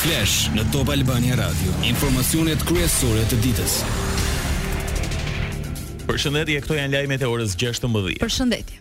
Flash në Top Albania Radio, informacionet kryesore të ditës. Përshëndetje, këto janë lajmet e orës 16. Përshëndetje.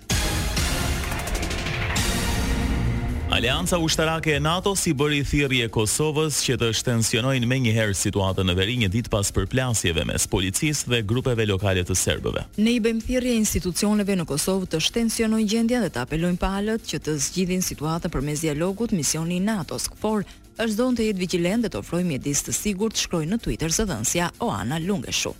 Aleanca ushtarake e NATO-s i bëri thirrje Kosovës që të shtensionojë menjëherë situatën në veri një ditë pas përplasjeve mes policisë dhe grupeve lokale të serbëve. Ne i bëjmë thirrje institucioneve në Kosovë të shtensionojnë gjendjen dhe të apelojnë palët që të zgjidhin situatën përmes dialogut, misioni i NATO s KFOR është zotuar të jetë vigjilent dhe të ofrojë mjedis të sigurt, shkroi në Twitter zëdhënësja Oana Lungesku.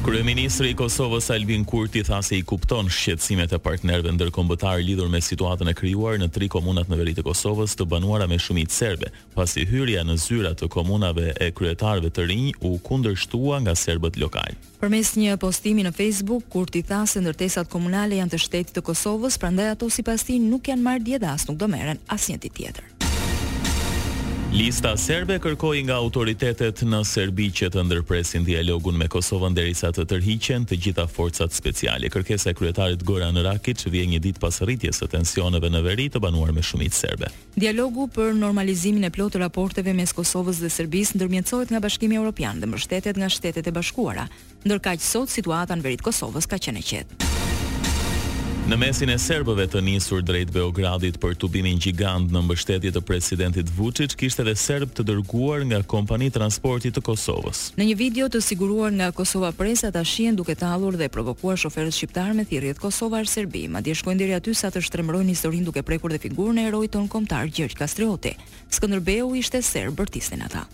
Kryeministri i Kosovës, Albin Kurti tha se i kupton shqetësimet e partnerëve ndërkombëtarë lidhur me situatën e krijuar në tri komunat në veri të Kosovës të banuara me shumicë serbe, pasi hyrja në zyra të komunave e kryetarëve të rinj u kundërshtua nga serbët lokalë. Përmes një postimi në Facebook, Kurti tha se ndërtesat komunale janë të shtetit të Kosovës, prandaj ato sipas tij nuk janë marrë dje dhe as nuk do merren asnjë ditë tjetër. Lista Serbe kërkoi nga autoritetet në Serbi që të ndërpresin dialogun me Kosovën derisa të tërhiqen të gjitha forcat speciale. Kërkesa e kryetarit Goran Rakiç vjen një ditë pas rritjes së tensioneve në veri të banuar me shumicë serbe. Dialogu për normalizimin e plotë të raporteve mes Kosovës dhe Serbisë ndërmjetësohet nga Bashkimi Evropian dhe mbështetet nga Shtetet e Bashkuara, ndërkaq sot situata në veri të Kosovës ka qenë e qetë. Në mesin e serbëve të nisur drejt Beogradit për tubimin gjigant në mbështetje të presidentit Vuçiç kishte edhe serbë të dërguar nga kompani transporti të Kosovës. Në një video të siguruar nga Kosova Press, ata shihen duke tallur dhe provokuar shoferët shqiptarë me thirrjet Kosova është Serbi, madje shkojnë deri aty sa të shtrembërojnë historinë duke prekur dhe figurën e heroit tonë kombëtar Gjergj Kastrioti. Skënderbeu ishte serb, bërtisnin ata.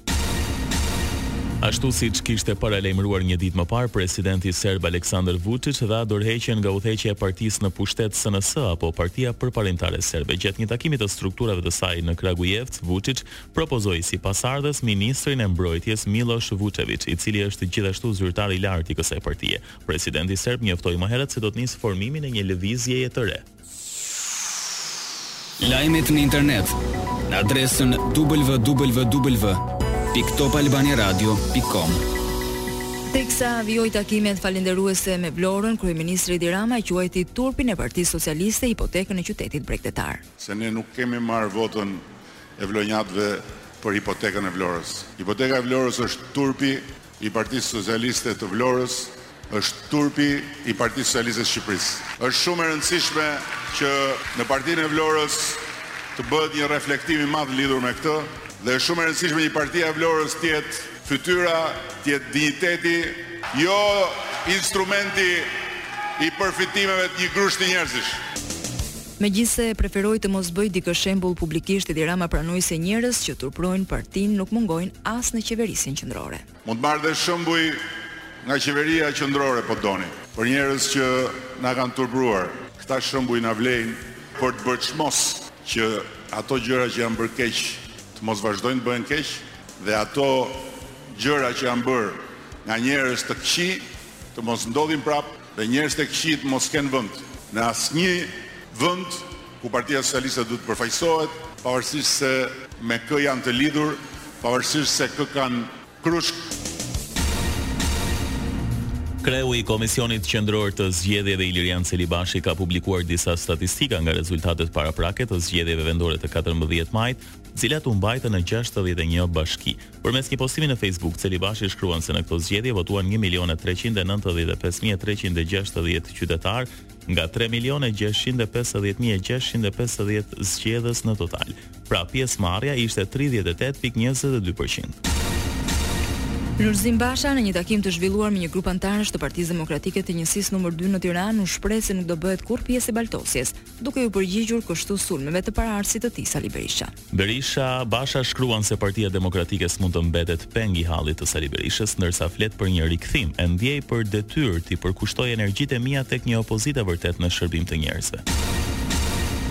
Ashtu siç kishte paralajmëruar një ditë më parë, presidenti serb Aleksandër Vuçiç dha dorëheqjen nga udhëheqja e partisë në pushtet SNS apo Partia Përparimtare Serbe. Gjatë një takimi të strukturave të saj në Kragujevc, Vuçiç propozoi si pasardhës ministrin e Mbrojtjes Millosh Vuçeviç, i cili është gjithashtu zyrtar i lartë i kësaj partie. Presidenti serb njoftoi më herët se do të nisë formimin e një lëvizjeje të re. Lajmet në internet në adresën www.topalbaniaradio.com. Teksa vijoi takimet falënderuese me Vlorën, kryeministri Edi Rama e quajti turpin e Partisë Socialiste hipotekën e qytetit bregdetar. Se ne nuk kemi marrë votën e vlonjatëve për hipotekën e Vlorës. Hipoteka e Vlorës është turpi i Partisë Socialiste të Vlorës, është turpi i Partisë Socialiste të Shqipërisë. Është shumë e rëndësishme që në Partinë e Vlorës të bëhet një reflektim i madh lidhur me këtë dhe është shumë e rëndësishme që Partia e Vlorës të jetë fytyra, të jetë dinjiteti, jo instrumenti i përfitimeve të një grushti njerëzish. Megjithëse preferoi të mos bëjë dikë shembull publikisht Edi Rama pranoi se njerëz që turprojnë partinë nuk mungojnë as në qeverisjen qendrore. Mund të marr dhe shëmbuj nga qeveria qendrore po doni. Për njerëz që na kanë turpruar, këta shëmbuj na vlejnë për të bërë çmos që ato gjëra që janë bërë keq të mos vazhdojnë të bëhen keq dhe ato gjëra që janë bërë nga njerëz të këqij të mos ndodhin prapë. Dhe njerëz të këqij të mos kenë vend në asnjë vend ku Partia Socialiste duhet të përfaqësohet. Pavarësisht se me kë janë të lidhur, pavarësisht se kë kanë krushk. Kreu i Komisionit Qendror të Zgjedhjeve Ilirian Celibashi ka publikuar disa statistika nga rezultatet paraprake të zgjedhjeve vendore të katërmbëdhjetë majit, cilat u mbajtën në gjashtëdhjetë e një bashki. Përmes një postimi në Facebook, Celibashi shkruan se në këto zgjedhje votuan një milion e treqind e nëntëdhjetë e pesë mijë e treqind e gjashtëdhjetë qytetarë nga tre milionë e gjashtëqind e pesëdhjetë mijë e gjashtëqind e pesëdhjetë zgjedhës në total. Pra, pjesëmarrja ishte tridhjetë e tetë pikë njëzet e dy për qind. Lulzim Basha në një takim të zhvilluar me një grup anëtarësh të Partisë Demokratike të njësisë numër dy në Tiranë u shpreh se nuk do bëhet kurrë pjesë e baltosjes. duke iu përgjigjur kështu sulmeve të paraardhësit të tij, Sali Berisha. Berisha, Basha shkruan se Partia Demokratike s'mund të mbetet peng i hallit të Sali Berishës, ndërsa flet për një rikthim, e ndjej për detyrë t'i përkushtoj energjitë e mia tek një opozitë e vërtetë në shërbim të njerëzve.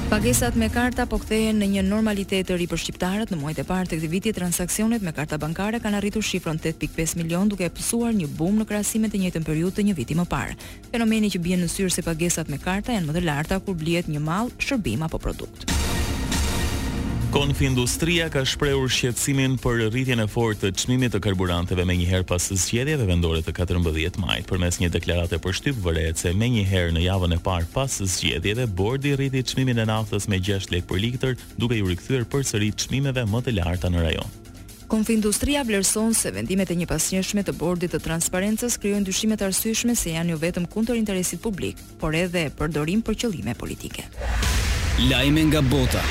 Pagesat me karta po kthehen në një normalitet të ri për shqiptarët. Në muajt e parë të këtij viti transaksionet me karta bankare kanë arritur shifrën 8.5 milionë, duke pësuar një bum në krahasim me të njëjtën periudhë të një viti më parë. Fenomeni që bie në sy është se pagesat me karta janë më të larta kur blihet një mall, shërbim apo produkt. Konfindustria ka shprehur shqetësimin për rritjen e fortë të çmimit të karburanteve menjëherë pas zgjedhjeve vendore të katërmbëdhjetë majit. Përmes një deklarate për shtyp vërehet se menjëherë në javën e parë pas zgjedhjeve, bordi rriti çmimin e naftës me gjashtë lekë për litër, duke iu rikthyer përsëri çmimeve më të larta në rajon. Konfindustria vlerëson se vendimet e njëpasnjëshme të Bordit të Transparencës krijojnë dyshime të arsyeshme se janë jo vetëm kundër interesit publik, por edhe përdorim për qëllime politike. Lajme nga bota.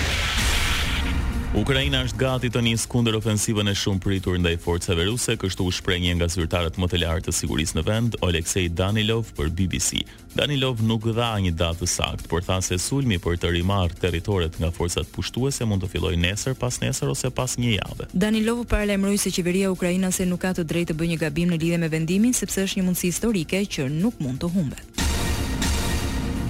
Ukraina është gati të nisë kundërofensivën e shumëpritur ndaj forcave ruse, kështu u shpreh një nga zyrtarët më të lartë të sigurisë në vend, Oleksiy Danilov për BBC. Danilov nuk dha një datë të saktë, por tha se sulmi për të rimarrë territoret nga forcat pushtuese mund të fillojë nesër, pasnesër ose pas një jave. Danilov paralajmëroi se qeveria ukrainase nuk ka të drejtë të bëjë një gabim në lidhje me vendimin, sepse është një mundësi historike që nuk mund të humbet.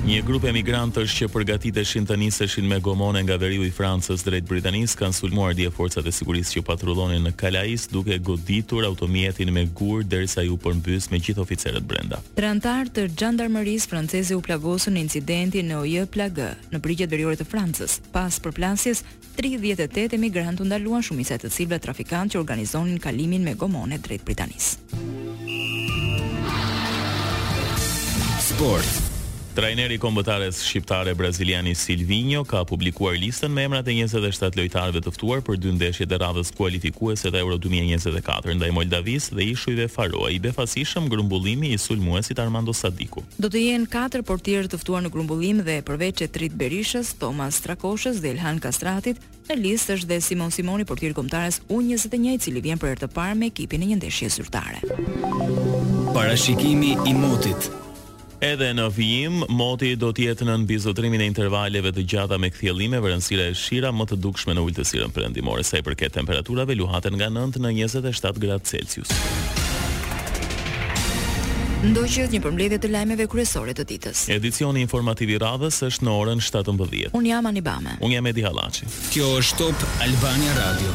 Një grup emigrantësh që përgatiteshin të niseshin me gomone nga veriu i Francës drejt Britanisë kanë sulmuar dje forcat e sigurisë që patrullonin në Calais duke goditur automjetin me gurë derisa u përmbys me gjithë oficerët brenda. Tre anëtarë të xhandarmërisë franceze u plagosën në incidentin në Oye-Plage, në brigjet veriore të Francës. Pas përplasjes, tridhjetë e tetë emigrantë u ndaluan, shumica e të cilëve trafikantë që organizonin kalimin me gomone drejt Britanisë. Sport. Trajneri i kombëtares shqiptare braziliani Silvinjo ka publikuar listën me emrat e njëzet e shtatë lojtarëve të ftuar për dy ndeshjet e radhës kualifikuese të Euro dy mijë e njëzet e katër ndaj Moldavisë dhe Ishujve Faroe. I befasishëm grumbullimi i sulmuesit Armando Sadiku. Do të jenë katër portierë të ftuar në grumbullim dhe përveç Etrit Berishës, Thomas Strakoshës dhe Elhan Kastratit, Në listë është dhe Simon Simoni, portier i kombëtares U njëzet e një, i cili vjen për herë të parë me ekipin në një ndeshje zyrtare. Parashikimi i motit. Edhe në vijim, moti do të jetë nën mbizotërimin e intervaleve të gjata me kthjellime, vranësira e shira më të dukshme në ultësirën perëndimore. Sa i përket temperaturave, luhaten nga nëntë në njëzet e shtatë gradë Celsius. Ndoqët një përmbledhje të lajmeve kryesore të ditës. Edicioni informativ i radhës është në orën shtatëmbëdhjetë. Unë jam Ani Bame. Unë jam Edi Halaçi. Kjo është Top Albania Radio.